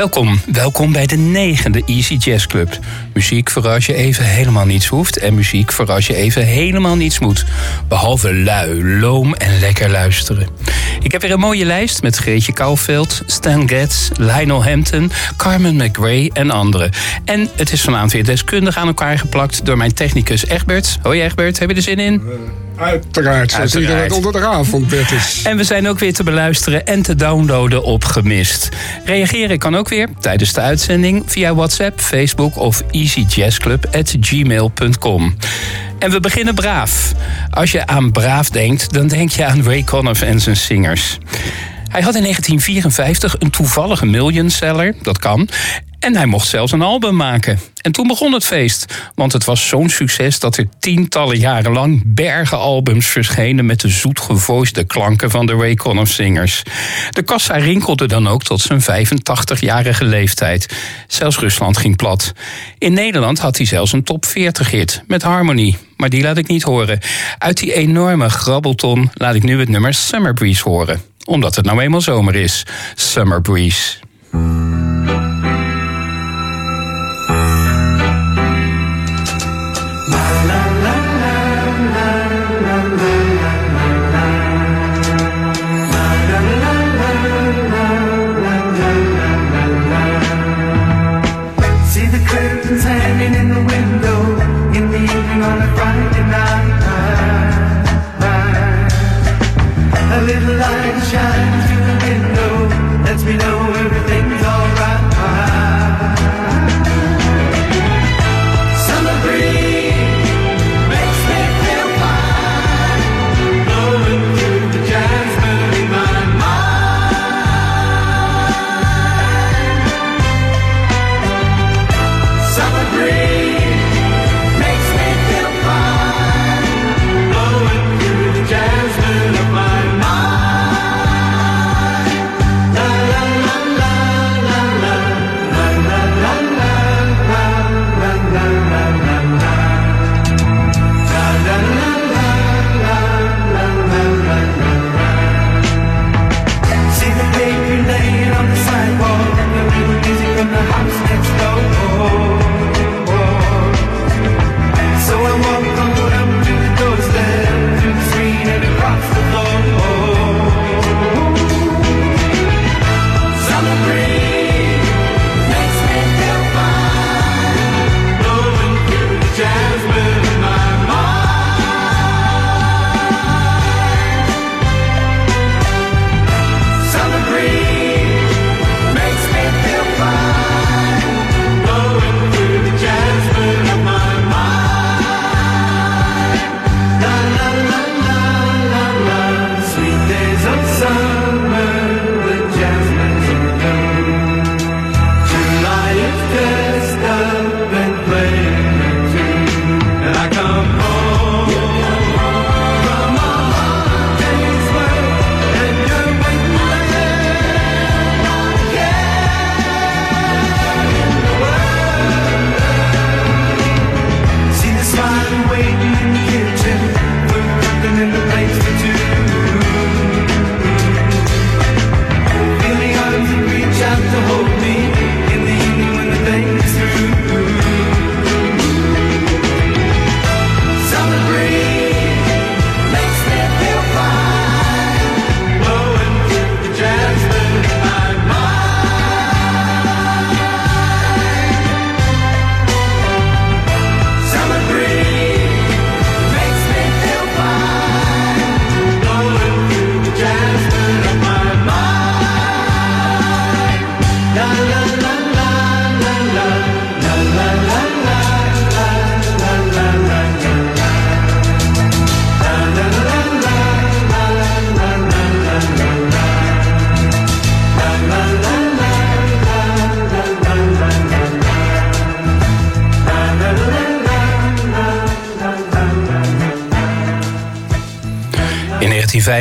Welkom, welkom bij de negende Easy Jazz Club. Muziek voor als je even helemaal niets hoeft en muziek voor als je even helemaal niets moet. Behalve lui, loom en lekker luisteren. Ik heb weer een mooie lijst met Greetje Kouwveld, Stan Getz, Lionel Hampton, Carmen McRae en anderen. En het is vanavond weer deskundig aan elkaar geplakt door mijn technicus Egbert. Hoi Egbert, heb je er zin in? Uiteraard, zoals onder de avond, Bertus. En we zijn ook weer te beluisteren en te downloaden op Gemist. Reageren kan ook weer tijdens de uitzending via WhatsApp, Facebook of easyjazzclub.gmail.com. En we beginnen braaf. Als je aan braaf denkt, dan denk je aan Ray Conniff en zijn zingers. Hij had in 1954 een toevallige millionseller, dat kan. En hij mocht zelfs een album maken. En toen begon het feest. Want het was zo'n succes dat er tientallen jaren lang bergen albums verschenen met de zoetgevoiste klanken van de Ray Conniff zingers. De kassa rinkelde dan ook tot zijn 85-jarige leeftijd. Zelfs Rusland ging plat. In Nederland had hij zelfs een top 40 hit met Harmony. Maar die laat ik niet horen. Uit die enorme grabbelton laat ik nu het nummer Summer Breeze horen. Omdat het nou eenmaal zomer is. Summer Breeze.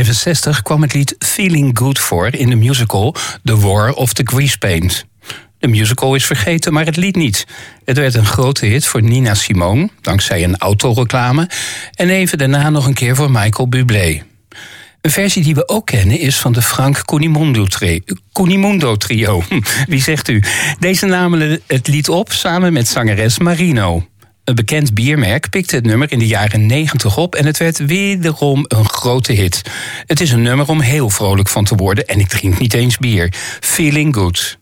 1965 kwam het lied Feeling Good voor in de musical The War of the Grease Paint. De musical is vergeten, maar het lied niet. Het werd een grote hit voor Nina Simone, dankzij een autoreclame... en even daarna nog een keer voor Michael Bublé. Een versie die we ook kennen is van de Frank Cunimundo trio. Hm, wie zegt u? Deze namen het lied op samen met zangeres Marino. Een bekend biermerk pikte het nummer in de jaren 90 op en het werd wederom een grote hit. Het is een nummer om heel vrolijk van te worden en ik drink niet eens bier. Feeling good.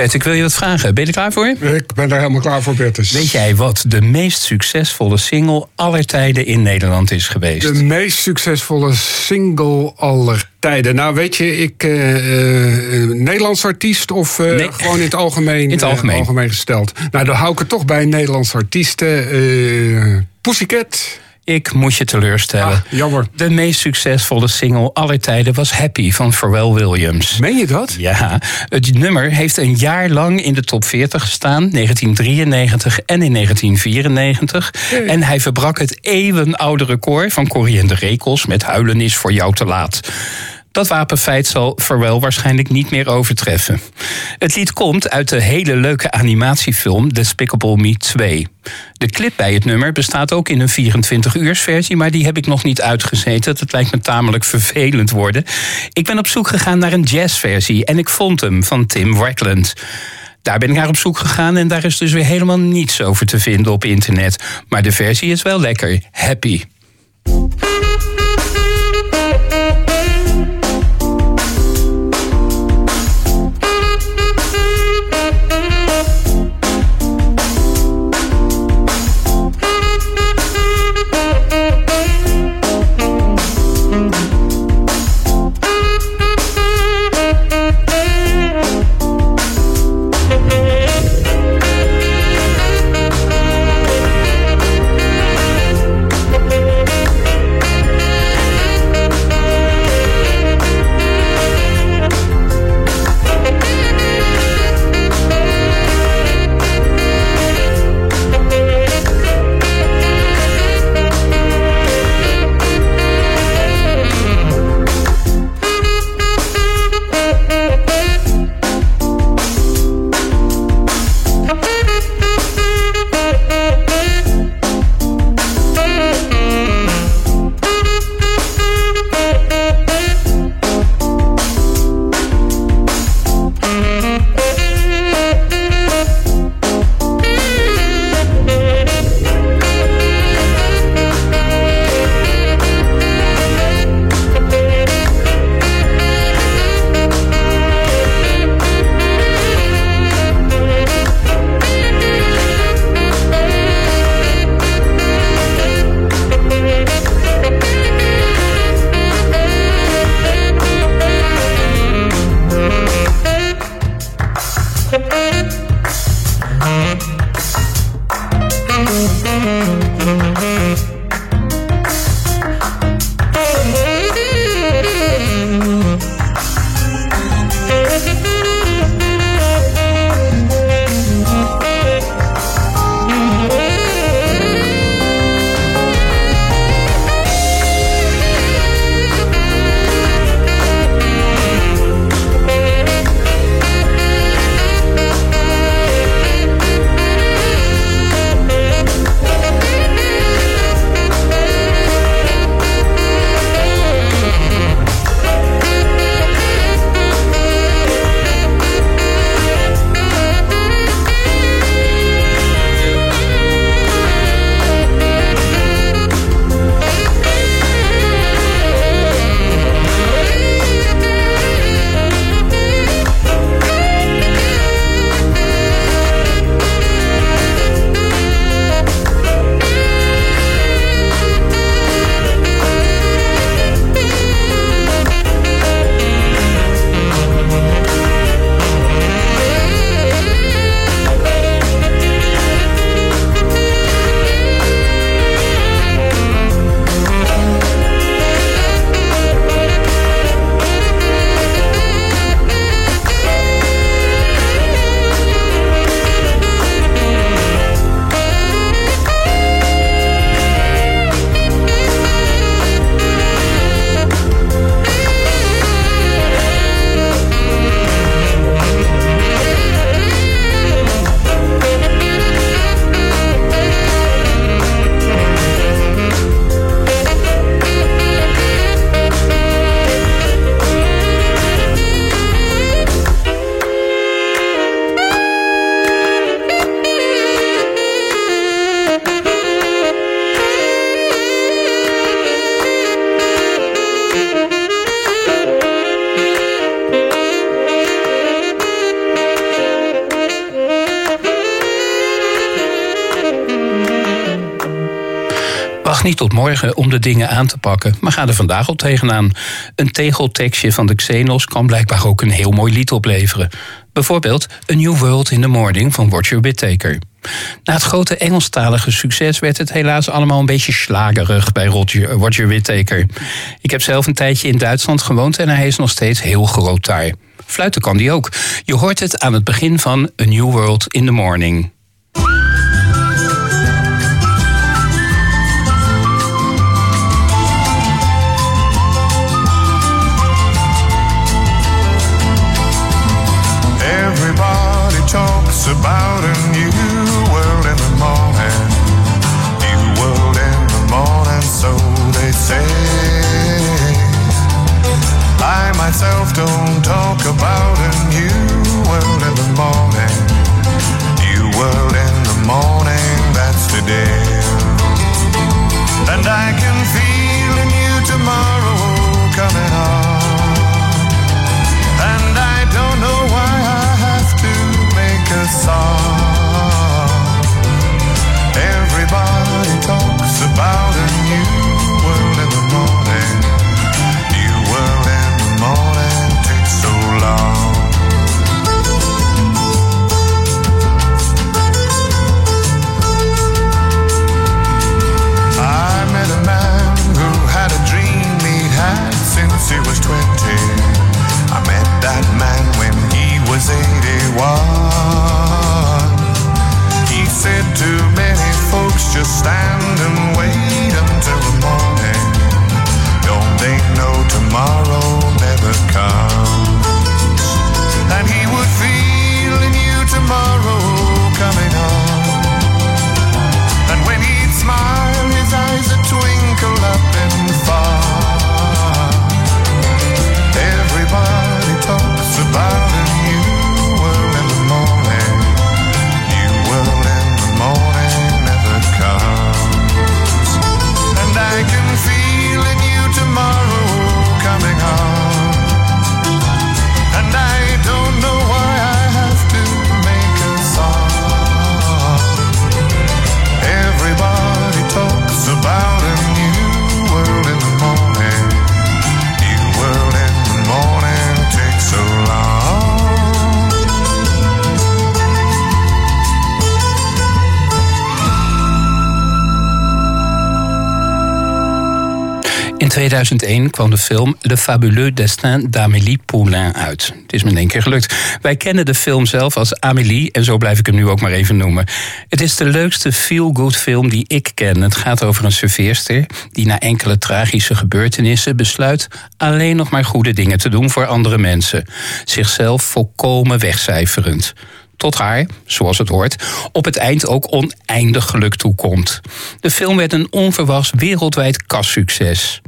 Bert, ik wil je wat vragen. Ben je er klaar voor? Ik ben daar helemaal klaar voor, Bertus. Weet jij wat de meest succesvolle single aller tijden in Nederland is geweest? De meest succesvolle single aller tijden. Nou, weet je, ik. Uh, Nederlands artiest of uh, gewoon in het algemeen, in het algemeen. algemeen gesteld? Nou, dan hou ik het toch bij Nederlandse artiesten. Pussycat. Ik moet je teleurstellen. Ah, jammer. De meest succesvolle single aller tijden was Happy van Pharrell Williams. Meen je dat? Ja. Het nummer heeft een jaar lang in de top 40 gestaan, 1993 en in 1994. En hij verbrak het eeuwenoude record van Corrie en de Rekels met Huilen is voor jou te laat. Dat wapenfeit zal Pharrell waarschijnlijk niet meer overtreffen. Het lied komt uit de hele leuke animatiefilm Despicable Me 2. De clip bij het nummer bestaat ook in een 24-uurs versie, maar die heb ik nog niet uitgezeten. Dat lijkt me tamelijk vervelend worden. Ik ben op zoek gegaan naar een jazzversie en ik vond hem van Tim Wackland. Daar ben ik naar op zoek gegaan en daar is dus weer helemaal niets over te vinden op internet. Maar de versie is wel lekker. Happy. Niet tot morgen om de dingen aan te pakken, maar ga er vandaag al tegenaan. Een tegeltekstje van de Xenos kan blijkbaar ook een heel mooi lied opleveren. Bijvoorbeeld A New World in the Morning van Roger Whittaker. Na het grote Engelstalige succes werd het helaas allemaal een beetje slagerig bij Roger, Roger Whittaker. Ik heb zelf een tijdje in Duitsland gewoond en hij is nog steeds heel groot daar. Fluiten kan die ook. Je hoort het aan het begin van A New World in the Morning. About a new world in the morning. New world in the morning, so they say. I myself don't talk about a new world in the morning. New world in the morning, that's today. she was 20. 2001 kwam de film Le Fabuleux Destin d'Amélie Poulain uit. Het is me één keer gelukt. Wij kennen de film zelf als Amélie en zo blijf ik hem nu ook maar even noemen. Het is de leukste feel-good film die ik ken. Het gaat over een serveerster die na enkele tragische gebeurtenissen besluit alleen nog maar goede dingen te doen voor andere mensen. Zichzelf volkomen wegcijferend tot haar, zoals het hoort, op het eind ook oneindig geluk toekomt. De film werd een onverwachts wereldwijd kassucces.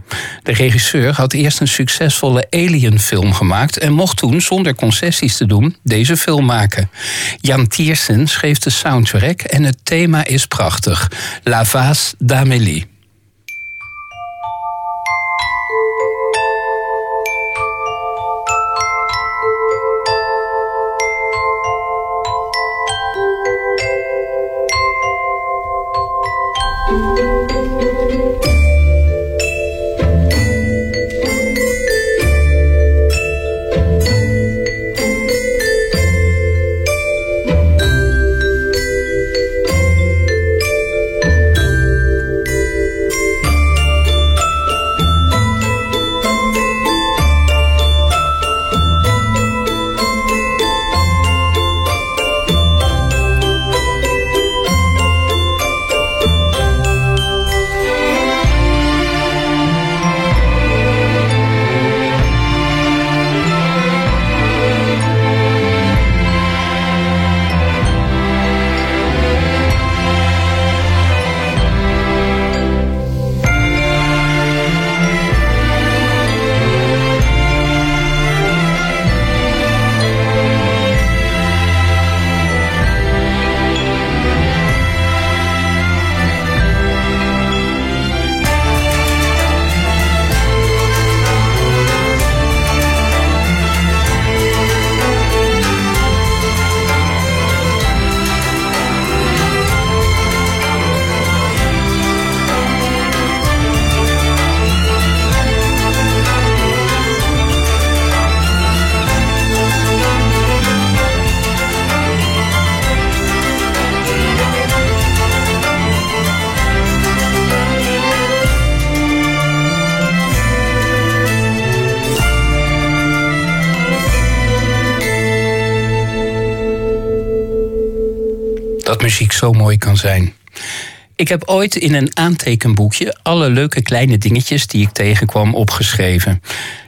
De regisseur had eerst een succesvolle Alien-film gemaakt en mocht toen, zonder concessies te doen, deze film maken. Jan Tiersen schreef de soundtrack en het thema is prachtig: La Vase d'Amélie. Muziek zo mooi kan zijn. Ik heb ooit in een aantekenboekje alle leuke kleine dingetjes die ik tegenkwam opgeschreven.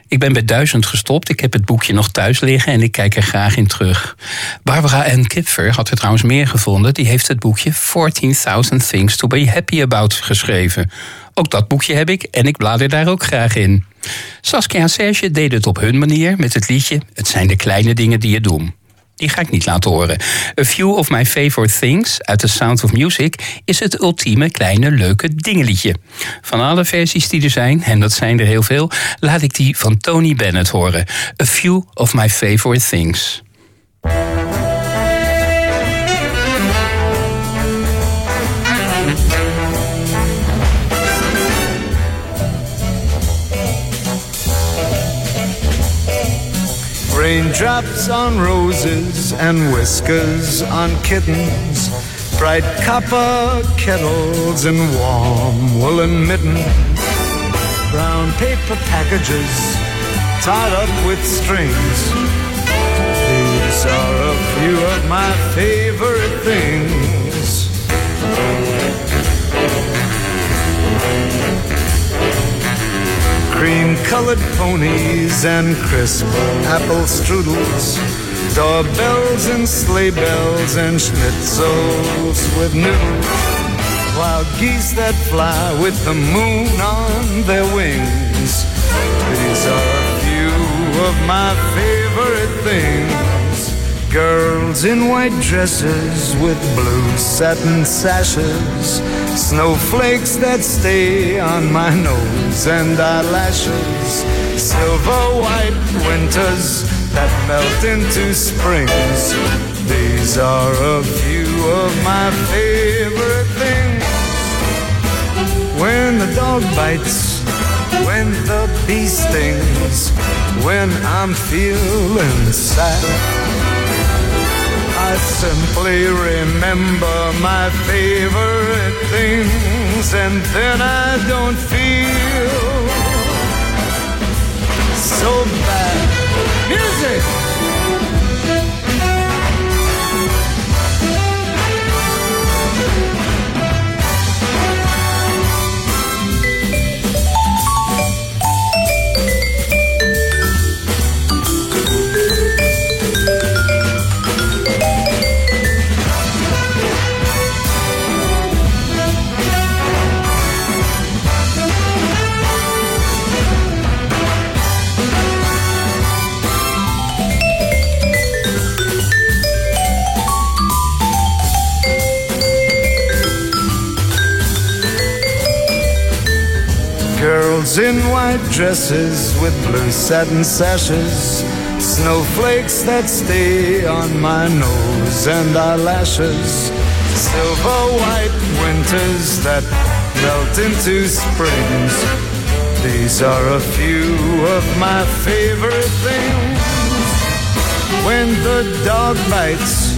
Ik ben bij duizend gestopt. Ik heb het boekje nog thuis liggen en ik kijk er graag in terug. Barbara Ann Kipfer had er trouwens meer gevonden. Die heeft het boekje 14.000 Things to Be Happy About geschreven. Ook dat boekje heb ik en ik blader daar ook graag in. Saskia en Serge deden het op hun manier met het liedje Het zijn de kleine dingen die je doen. Die ga ik niet laten horen. A Few of My Favorite Things uit The Sound of Music is het ultieme kleine leuke dingenliedje. Van alle versies die er zijn, en dat zijn er heel veel, laat ik die van Tony Bennett horen. A Few of My Favorite Things. Raindrops on roses and whiskers on kittens, bright copper kettles and warm woolen mittens, brown paper packages tied up with strings. These are a few of my favorite things. Cream colored ponies and crisp apple strudels, doorbells and sleigh bells and schnitzels with noodles. Wild geese that fly with the moon on their wings. Girls in white dresses with blue satin sashes, snowflakes that stay on my nose and eyelashes, silver white winters that melt into springs. These are a few of my favorite things. When the dog bites, when the bee stings, when I'm feeling sad. I simply remember my favorite things, and then I don't feel so bad. Music! Girls in white dresses with blue satin sashes, snowflakes that stay on my nose and eyelashes, silver white winters that melt into springs. These are a few of my favorite things. When the dog bites,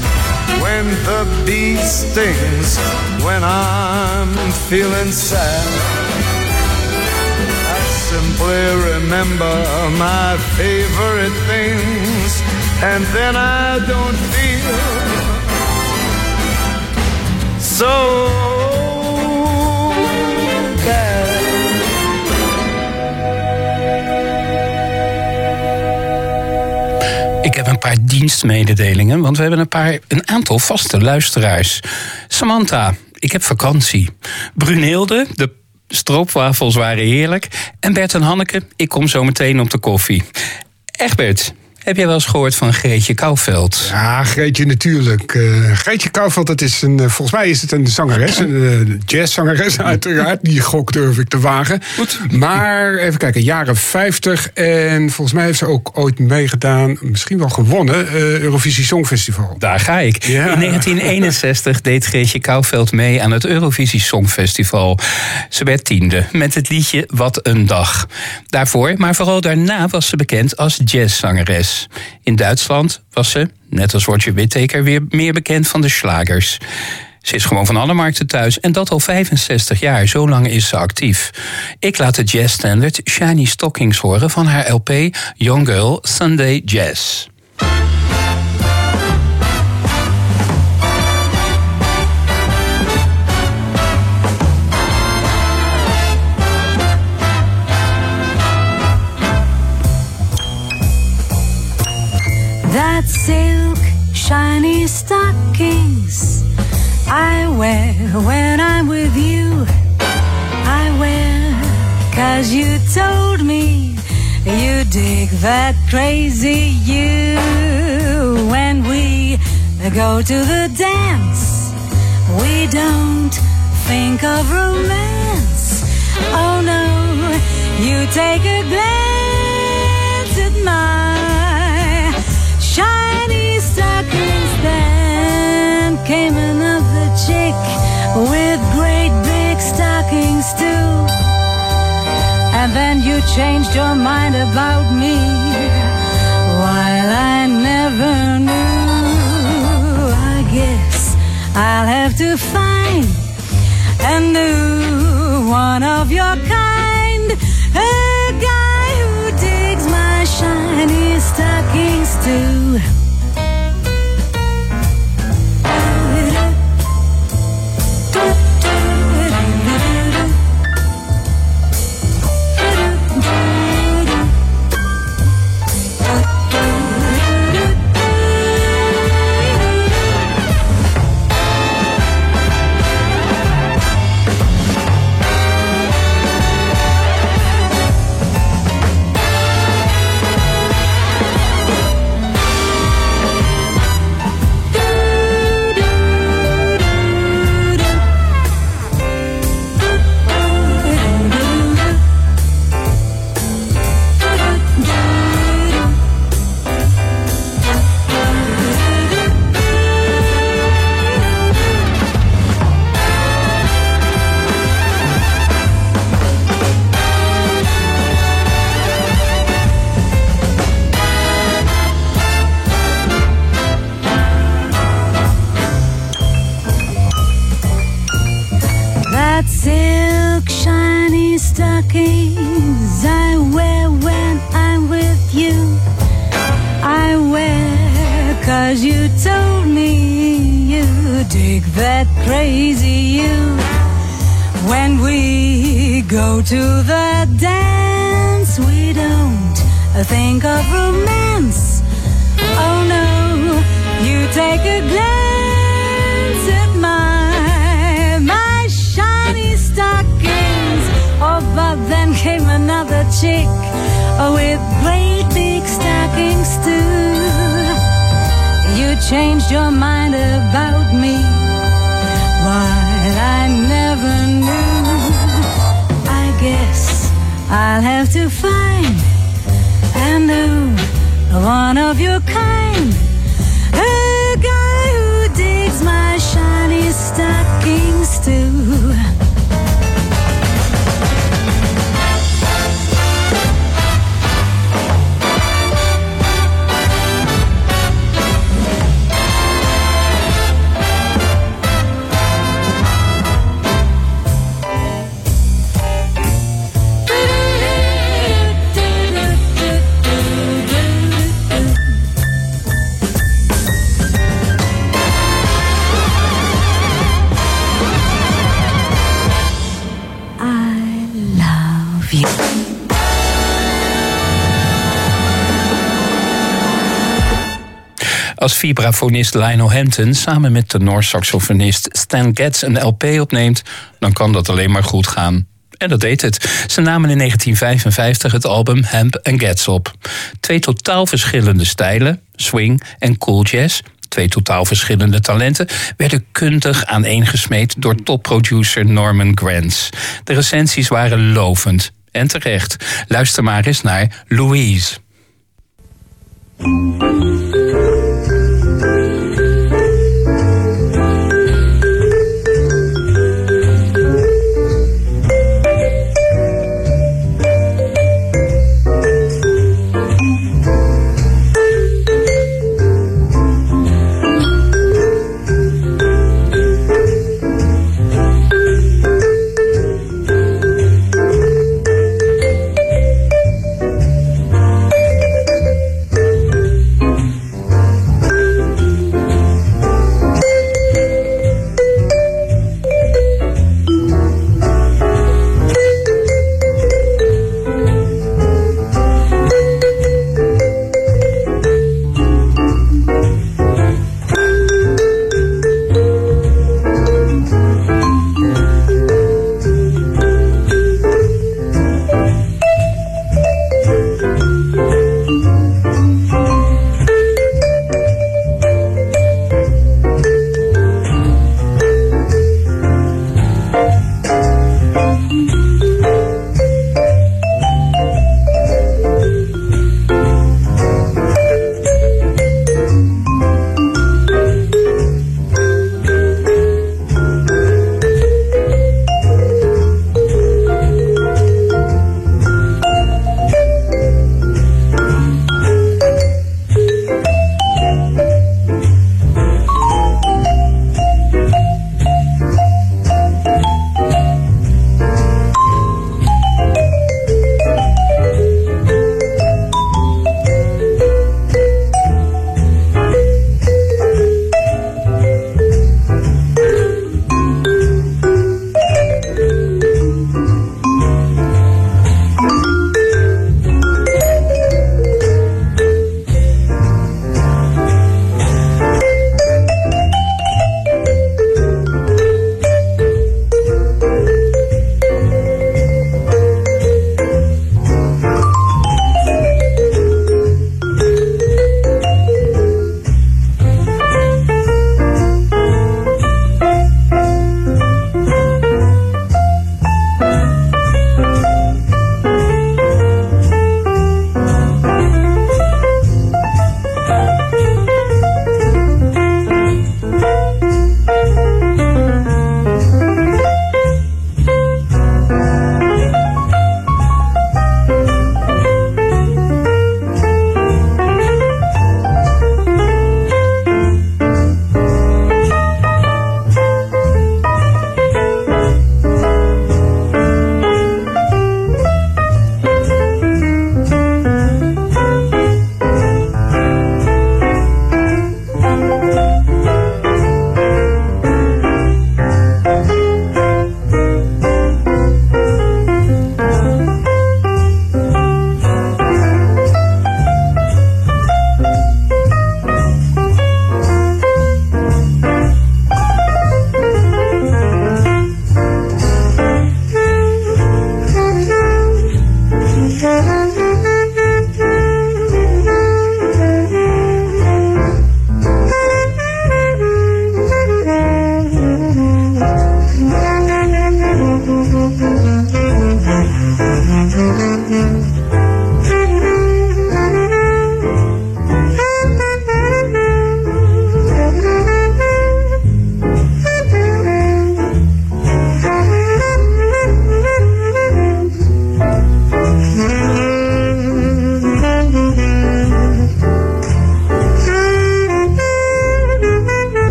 when the bee stings, when I'm feeling sad simply remember my favorite things, and then I don't feel so bad. Ik heb een paar dienstmededelingen, want we hebben een, paar, een aantal vaste luisteraars. Samantha, ik heb vakantie. Brunhilde, de stroopwafels waren heerlijk. En Bert en Hanneke, ik kom zo meteen op de koffie. Egbert, heb jij wel eens gehoord van Greetje Kouwveld? Ja, Greetje natuurlijk. Uh, Greetje Kouwveld, dat is een, uh, volgens mij is het een zangeres, een uh, jazzzangeres uiteraard. Die gok durf ik te wagen. Goed. Maar even kijken, jaren 50 en volgens mij heeft ze ook ooit meegedaan, misschien wel gewonnen, Eurovisie Songfestival. Daar ga ik. Ja. In 1961 deed Greetje Kouwveld mee aan het Eurovisie Songfestival. Ze werd tiende met het liedje Wat een dag. Daarvoor, maar vooral daarna was ze bekend als jazzzangeres. In Duitsland was ze, net als Roger Whittaker, weer meer bekend van de slagers. Ze is gewoon van alle markten thuis en dat al 65 jaar. Zo lang is ze actief. Ik laat de jazzstandard Shiny Stockings horen van haar LP Young Girl Sunday Jazz. Shiny stockings I wear when I'm with you. I wear cause you told me you dig that crazy you. When we go to the dance, we don't think of romance. Oh no, you take a glance at my shiny stockings. Then came another chick with great big stockings too. And then you changed your mind about me while I never knew. I guess I'll have to find a new one of your kind. A guy who digs my shiny stockings do. That crazy you. When we go to the dance, we don't uh, think of romance. Oh no, you take a glance at my my shiny stockings. Oh, but then came another chick uh, with great big stockings too. You changed your mind about me I'll have to find a new one of your kind. Als vibrafonist Lionel Hampton samen met tenorsaxofonist Stan Getz een LP opneemt, dan kan dat alleen maar goed gaan. En dat deed het. Ze namen in 1955 het album Hemp and Getz op. Twee totaal verschillende stijlen, swing en cool jazz, twee totaal verschillende talenten, werden kundig aaneengesmeed door topproducer Norman Granz. De recensies waren lovend. En terecht. Luister maar eens naar Louise.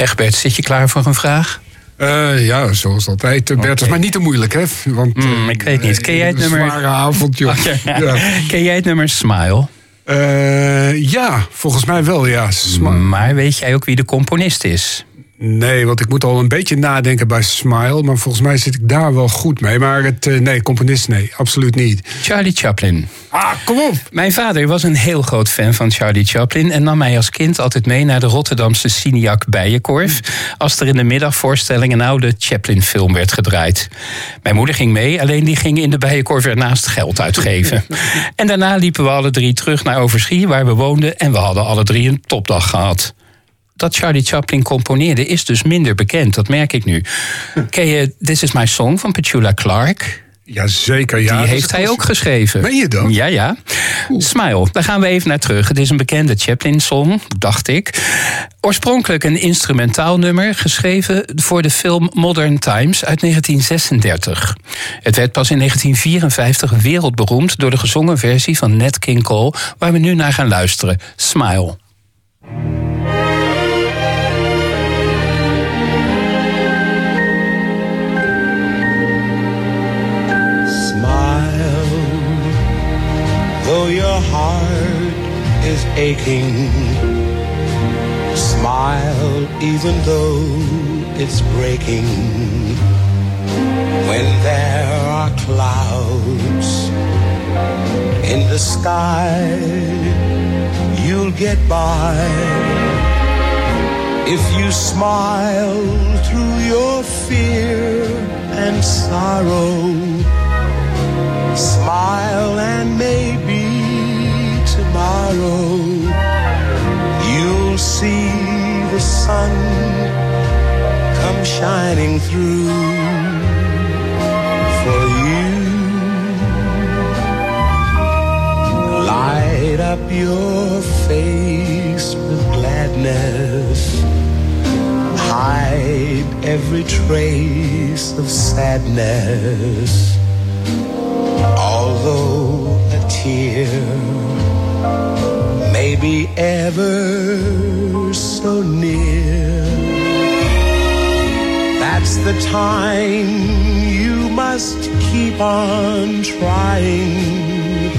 Egbert, zit je klaar voor een vraag? Eh, ja, zoals altijd. Uh, Bert, is maar niet te moeilijk, hè? Want, Hmm, ik weet niet. Ken jij het een nummer? zware avond, joh. ja. Ken jij het nummer Smile? Eh, ja, volgens mij wel, ja. Sma- Maar weet jij ook wie de componist is? Nee, want ik moet al een beetje nadenken bij Smile. Maar volgens mij zit ik daar wel goed mee. Maar het, eh, nee, componist, nee, absoluut niet. Charlie Chaplin. Ah, kom op! Mijn vader was een heel groot fan van Charlie Chaplin en nam mij als kind altijd mee naar de Rotterdamse Cineac Bijenkorf als er in de middagvoorstelling een oude Chaplin-film werd gedraaid. Mijn moeder ging mee, alleen die ging in de Bijenkorf ernaast geld uitgeven. en daarna liepen we alle drie terug naar Overschie, waar we woonden, en we hadden alle drie een topdag gehad. Dat Charlie Chaplin componeerde is dus minder bekend, dat merk ik nu. Ken je This Is My Song van Petula Clark? Jazeker, ja. Die heeft hij ook geschreven. Meen je dat? Ja, ja. Smile, daar gaan we even naar terug. Het is een bekende Chaplin-song, dacht ik. Oorspronkelijk een instrumentaal nummer, geschreven voor de film Modern Times uit 1936. Het werd pas in 1954 wereldberoemd door de gezongen versie van Nat King Cole, waar we nu naar gaan luisteren. Smile, heart is aching. Smile, even though it's breaking. When there are clouds in the sky, you'll get by. If you smile through your fear and sorrow. Smile and maybe tomorrow you'll see the sun come shining through for you. Light up your face with gladness. Hide every trace of sadness although a tear may be ever so near. That's the time you must keep on trying.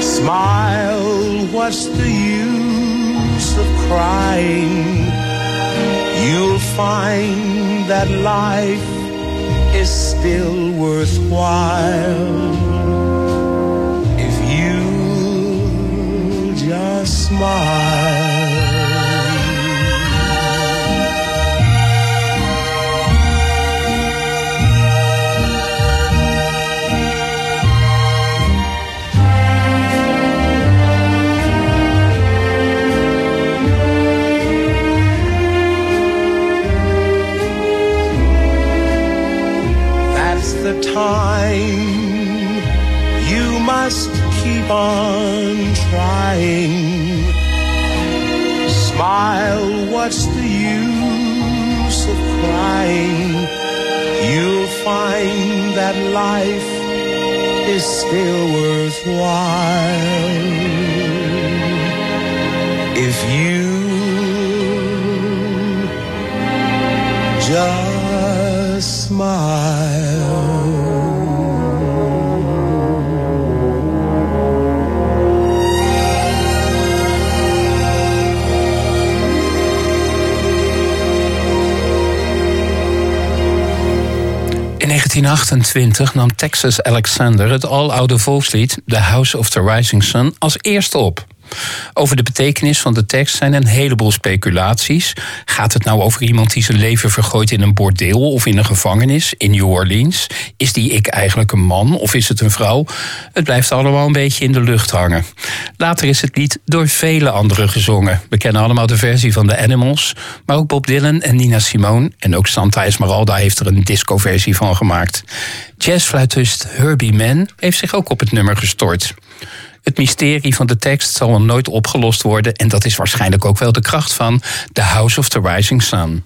Smile, what's the use of crying? You'll find that life is still worthwhile smile. That's the time you must keep on trying. Smile, what's the use of crying? You'll find that life is still worthwhile if you just smile. 1928 nam Texas Alexander het aloude volkslied The House of the Rising Sun als eerste op. Over de betekenis van de tekst zijn een heleboel speculaties. Gaat het nou over iemand die zijn leven vergooit in een bordeel of in een gevangenis in New Orleans? Is die ik eigenlijk een man of is het een vrouw? Het blijft allemaal een beetje in de lucht hangen. Later is het lied door vele anderen gezongen. We kennen allemaal de versie van The Animals, maar ook Bob Dylan en Nina Simone en ook Santa Esmeralda heeft er een discoversie van gemaakt. Jazzfluitist Herbie Mann heeft zich ook op het nummer gestort. Het mysterie van de tekst zal nooit opgelost worden en dat is waarschijnlijk ook wel de kracht van The House of the Rising Sun.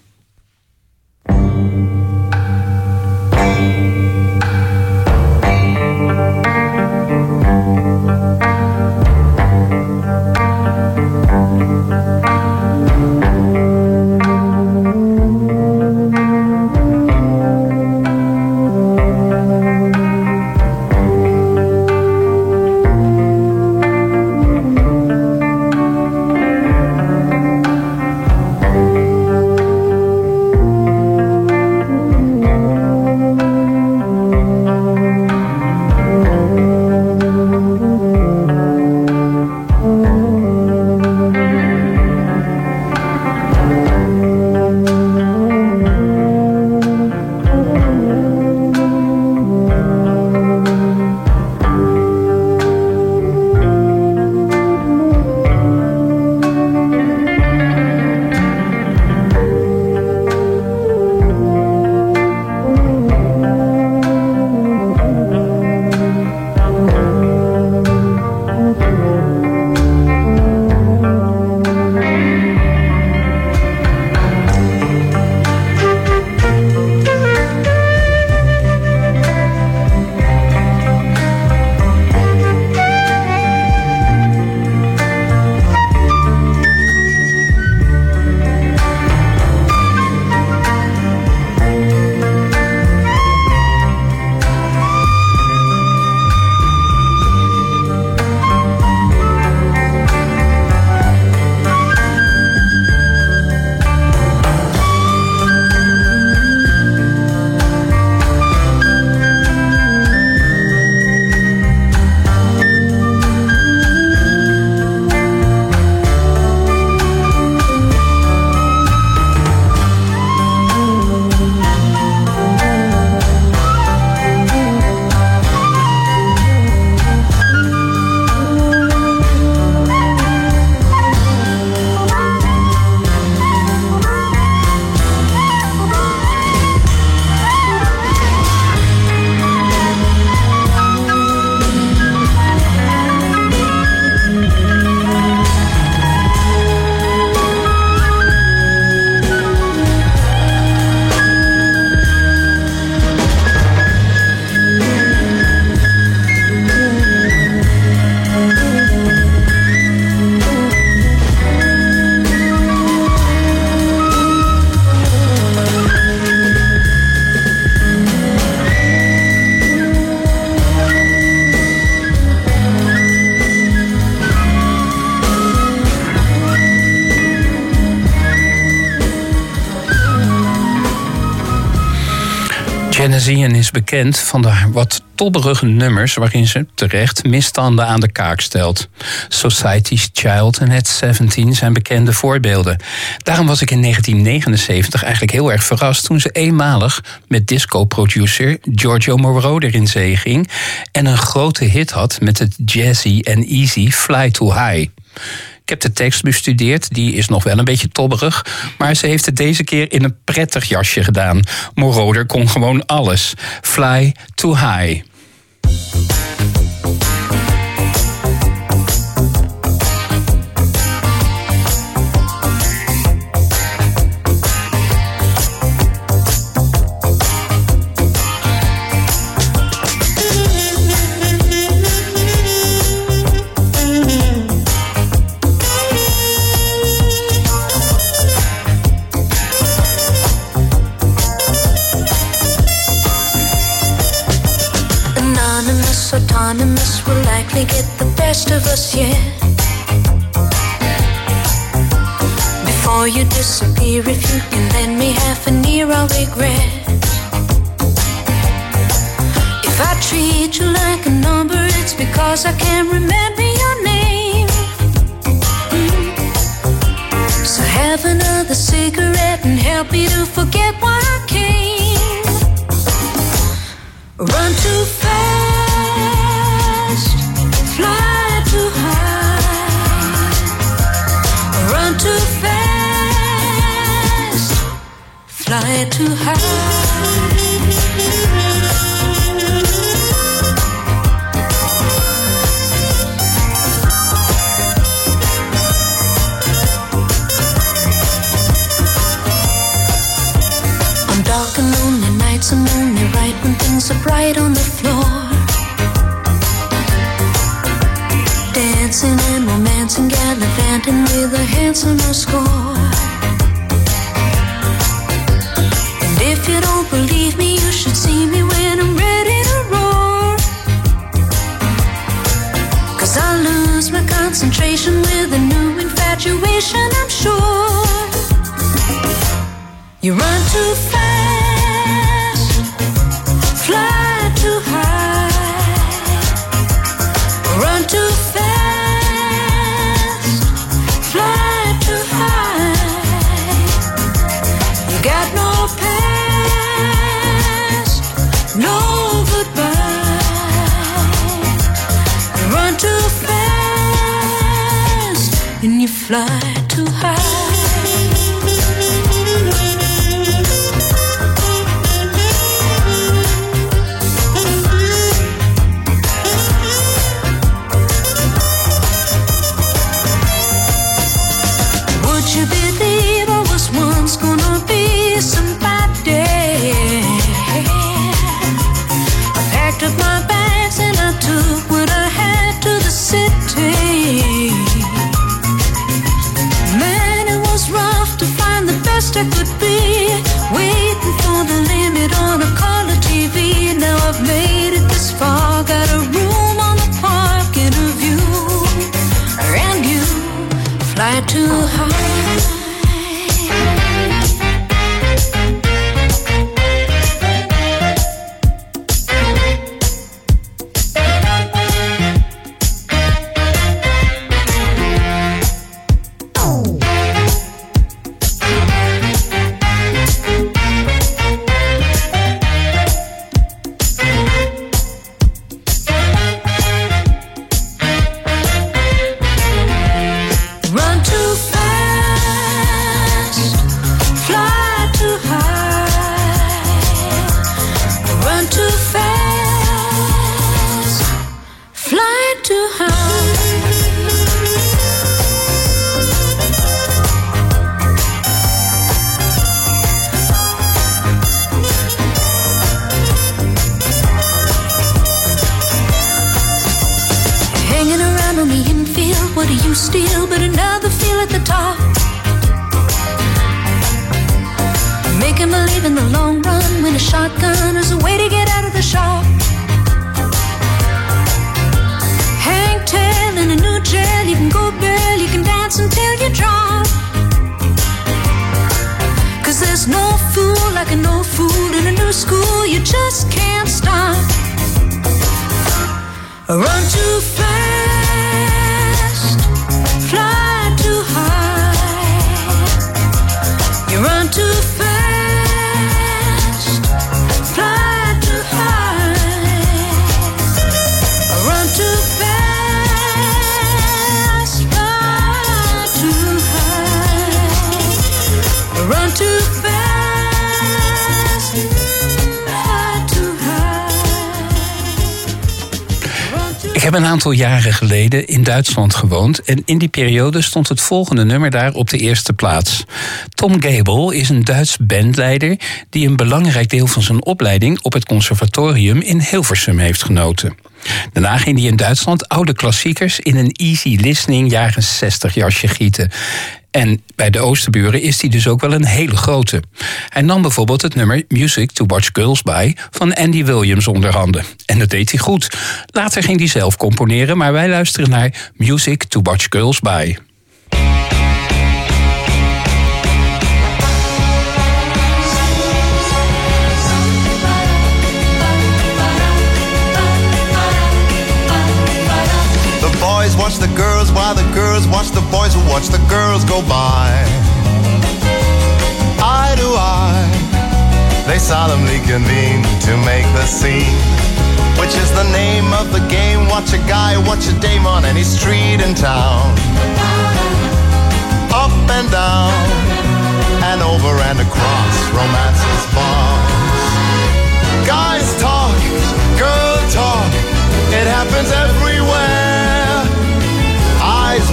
Genesean is bekend van de wat tobberige nummers waarin ze terecht misstanden aan de kaak stelt. Society's Child en Het 17 zijn bekende voorbeelden. Daarom was ik in 1979 eigenlijk heel erg verrast toen ze eenmalig met disco-producer Giorgio Moroder in zee ging en een grote hit had met het jazzy en easy Fly Too High. Ik heb de tekst bestudeerd, die is nog wel een beetje tobberig. Maar ze heeft het deze keer in een prettig jasje gedaan. Moroder kon gewoon alles. Fly too high. Best of us yet. Before you disappear, if you can lend me half an ear, I'll regret. If I treat you like a number, it's because I can't remember your name. So have another cigarette and help me to forget why I came. Run too fast, fly too high. On dark and lonely nights, I'm only right when things are bright on the floor. Dancing and romancing, gallivanting with a handsome score. You don't believe me, you should see me when I'm ready to roar. Cause I lose my concentration with a new infatuation, I'm sure. You run too fast, fly shotgun is a way to get out of the shop. Hang tail in a new jail, you can go bail, you can dance until you drop. Cause there's no fool like a no fool in a new school, you just can't stop. Run too fast, heb een aantal jaren geleden in Duitsland gewoond. En in die periode stond het volgende nummer daar op de eerste plaats. Tom Gable is een Duits bandleider die een belangrijk deel van zijn opleiding op het conservatorium in Hilversum heeft genoten. Daarna ging hij in Duitsland oude klassiekers in een easy listening jaren 60 jasje gieten. En bij de Oosterburen is hij dus ook wel een hele grote. Hij nam bijvoorbeeld het nummer Music to Watch Girls By van Andy Williams onder handen. En dat deed hij goed. Later ging hij zelf componeren, maar wij luisteren naar Music to Watch Girls By. watch the girls while the girls watch the boys who watch the girls go by. Eye to eye, they solemnly convene to make the scene, which is the name of the game. Watch a guy, watch a dame on any street in town. Up and down, and over and across, romance's bars. Guys talk, girl talk, it happens every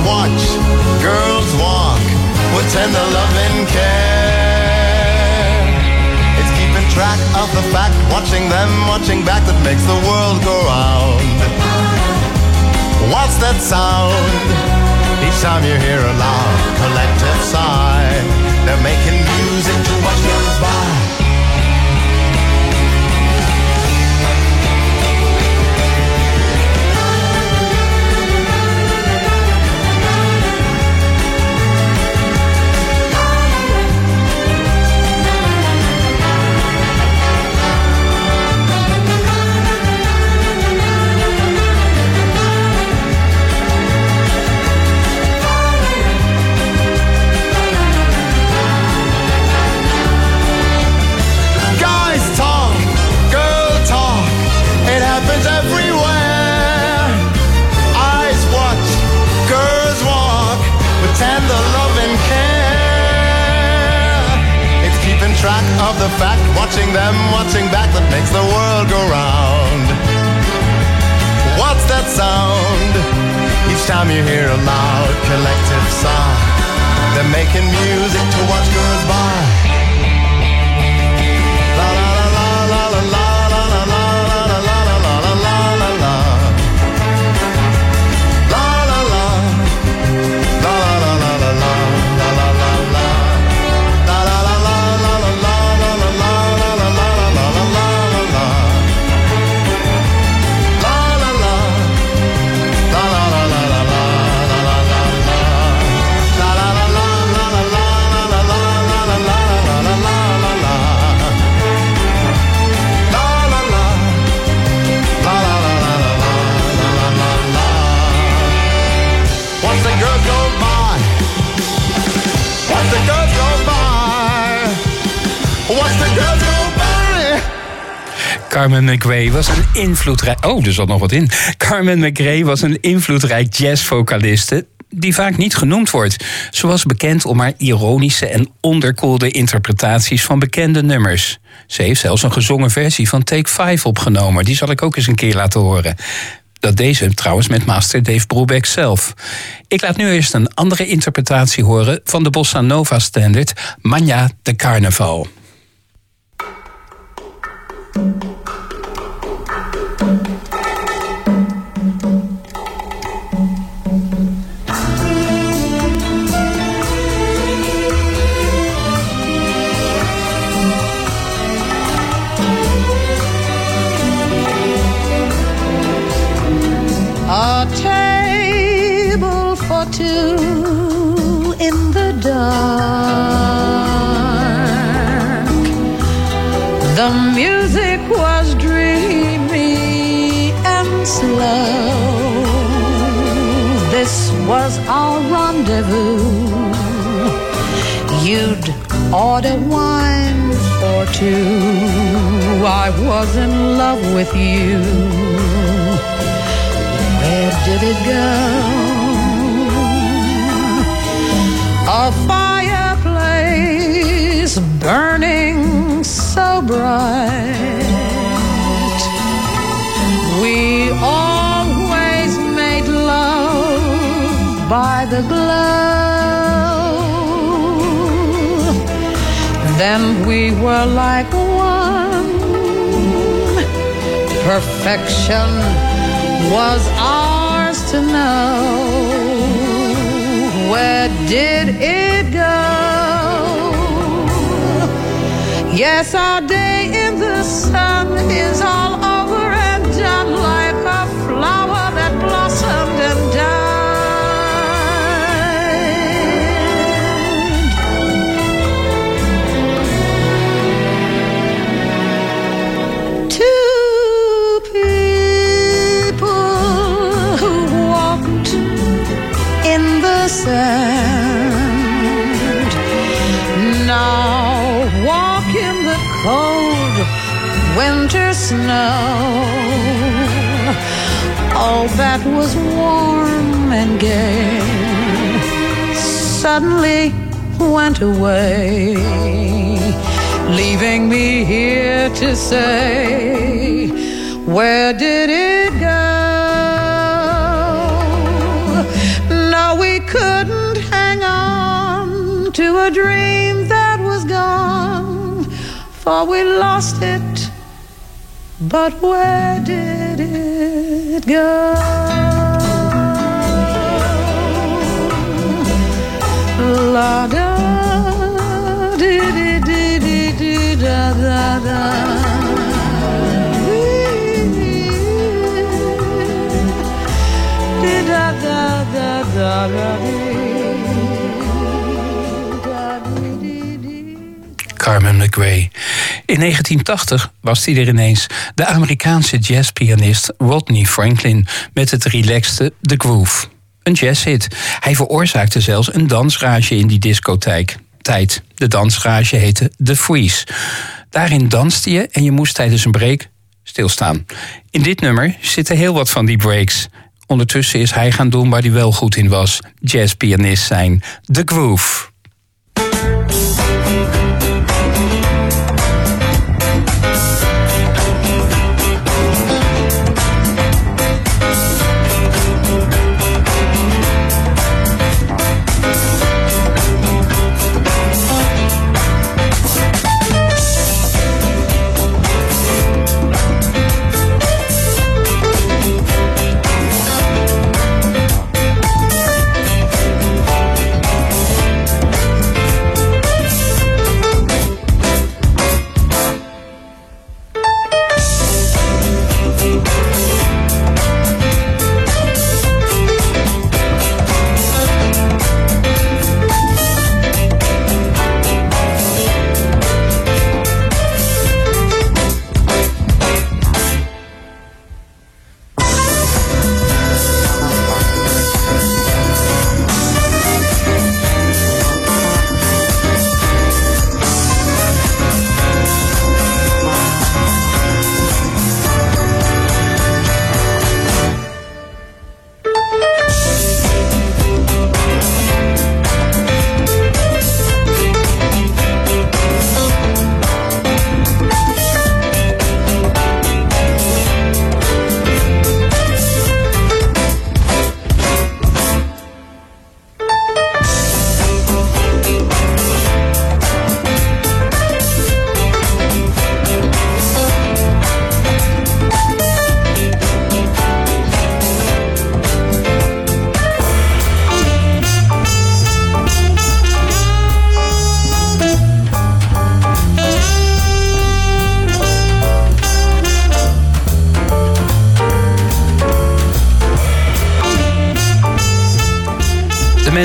Watch, girls walk, with tender love and care. It's keeping track of the fact, watching them, watching back that makes the world go round. What's that sound? Each time you hear a loud collective sigh, they're making music to watch watching them, watching back that makes the world go round. What's that sound? Each time you hear a loud collective sigh, they're making music to watch girls by. Carmen McRae was een invloedrijk... Oh, er zat nog wat in. Carmen McRae was een invloedrijk jazzvocaliste die vaak niet genoemd wordt. Ze was bekend om haar ironische en onderkoelde interpretaties van bekende nummers. Ze heeft zelfs een gezongen versie van Take 5 opgenomen. Die zal ik ook eens een keer laten horen. Dat deze trouwens met master Dave Brubeck zelf. Ik laat nu eerst een andere interpretatie horen van de Bossa Nova standard Magna de Carnaval. The music was dreamy and slow. This was our rendezvous. You'd order wine for two. I was in love with you. Where did it go? A fireplace burning so bright. We always made love by the glow. Then we were like one. Perfection was ours to know. Where did it go? Yes, our day in the sun is all over and done like a flower that blossomed and died. Snow. All that was warm and gay suddenly went away, leaving me here to say, Where did it go? No, we couldn't hang on to a dream that was gone, for we lost it. But where did it go? La da da da da. Carmen McRae In 1980 was hij er ineens. De Amerikaanse jazzpianist Rodney Franklin met het relaxte The Groove. Een jazzhit. Hij veroorzaakte zelfs een dansrage in die discotheek. Tijd. De dansrage heette The Freeze. Daarin danste je en je moest tijdens een break stilstaan. In dit nummer zitten heel wat van die breaks. Ondertussen is hij gaan doen waar hij wel goed in was. Jazzpianist zijn. The Groove.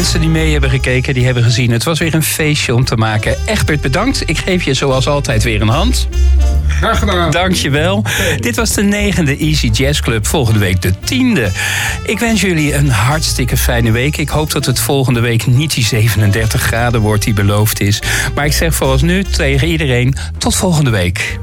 Mensen die mee hebben gekeken, die hebben gezien. Het was weer een feestje om te maken. Egbert, bedankt. Ik geef je zoals altijd weer een hand. Graag gedaan. Dankjewel. Dit was de negende Easy Jazz Club. Volgende week de tiende. Ik wens jullie een hartstikke fijne week. Ik hoop dat het volgende week niet die 37 graden wordt die beloofd is. Maar ik zeg vooralsnu tegen iedereen tot volgende week.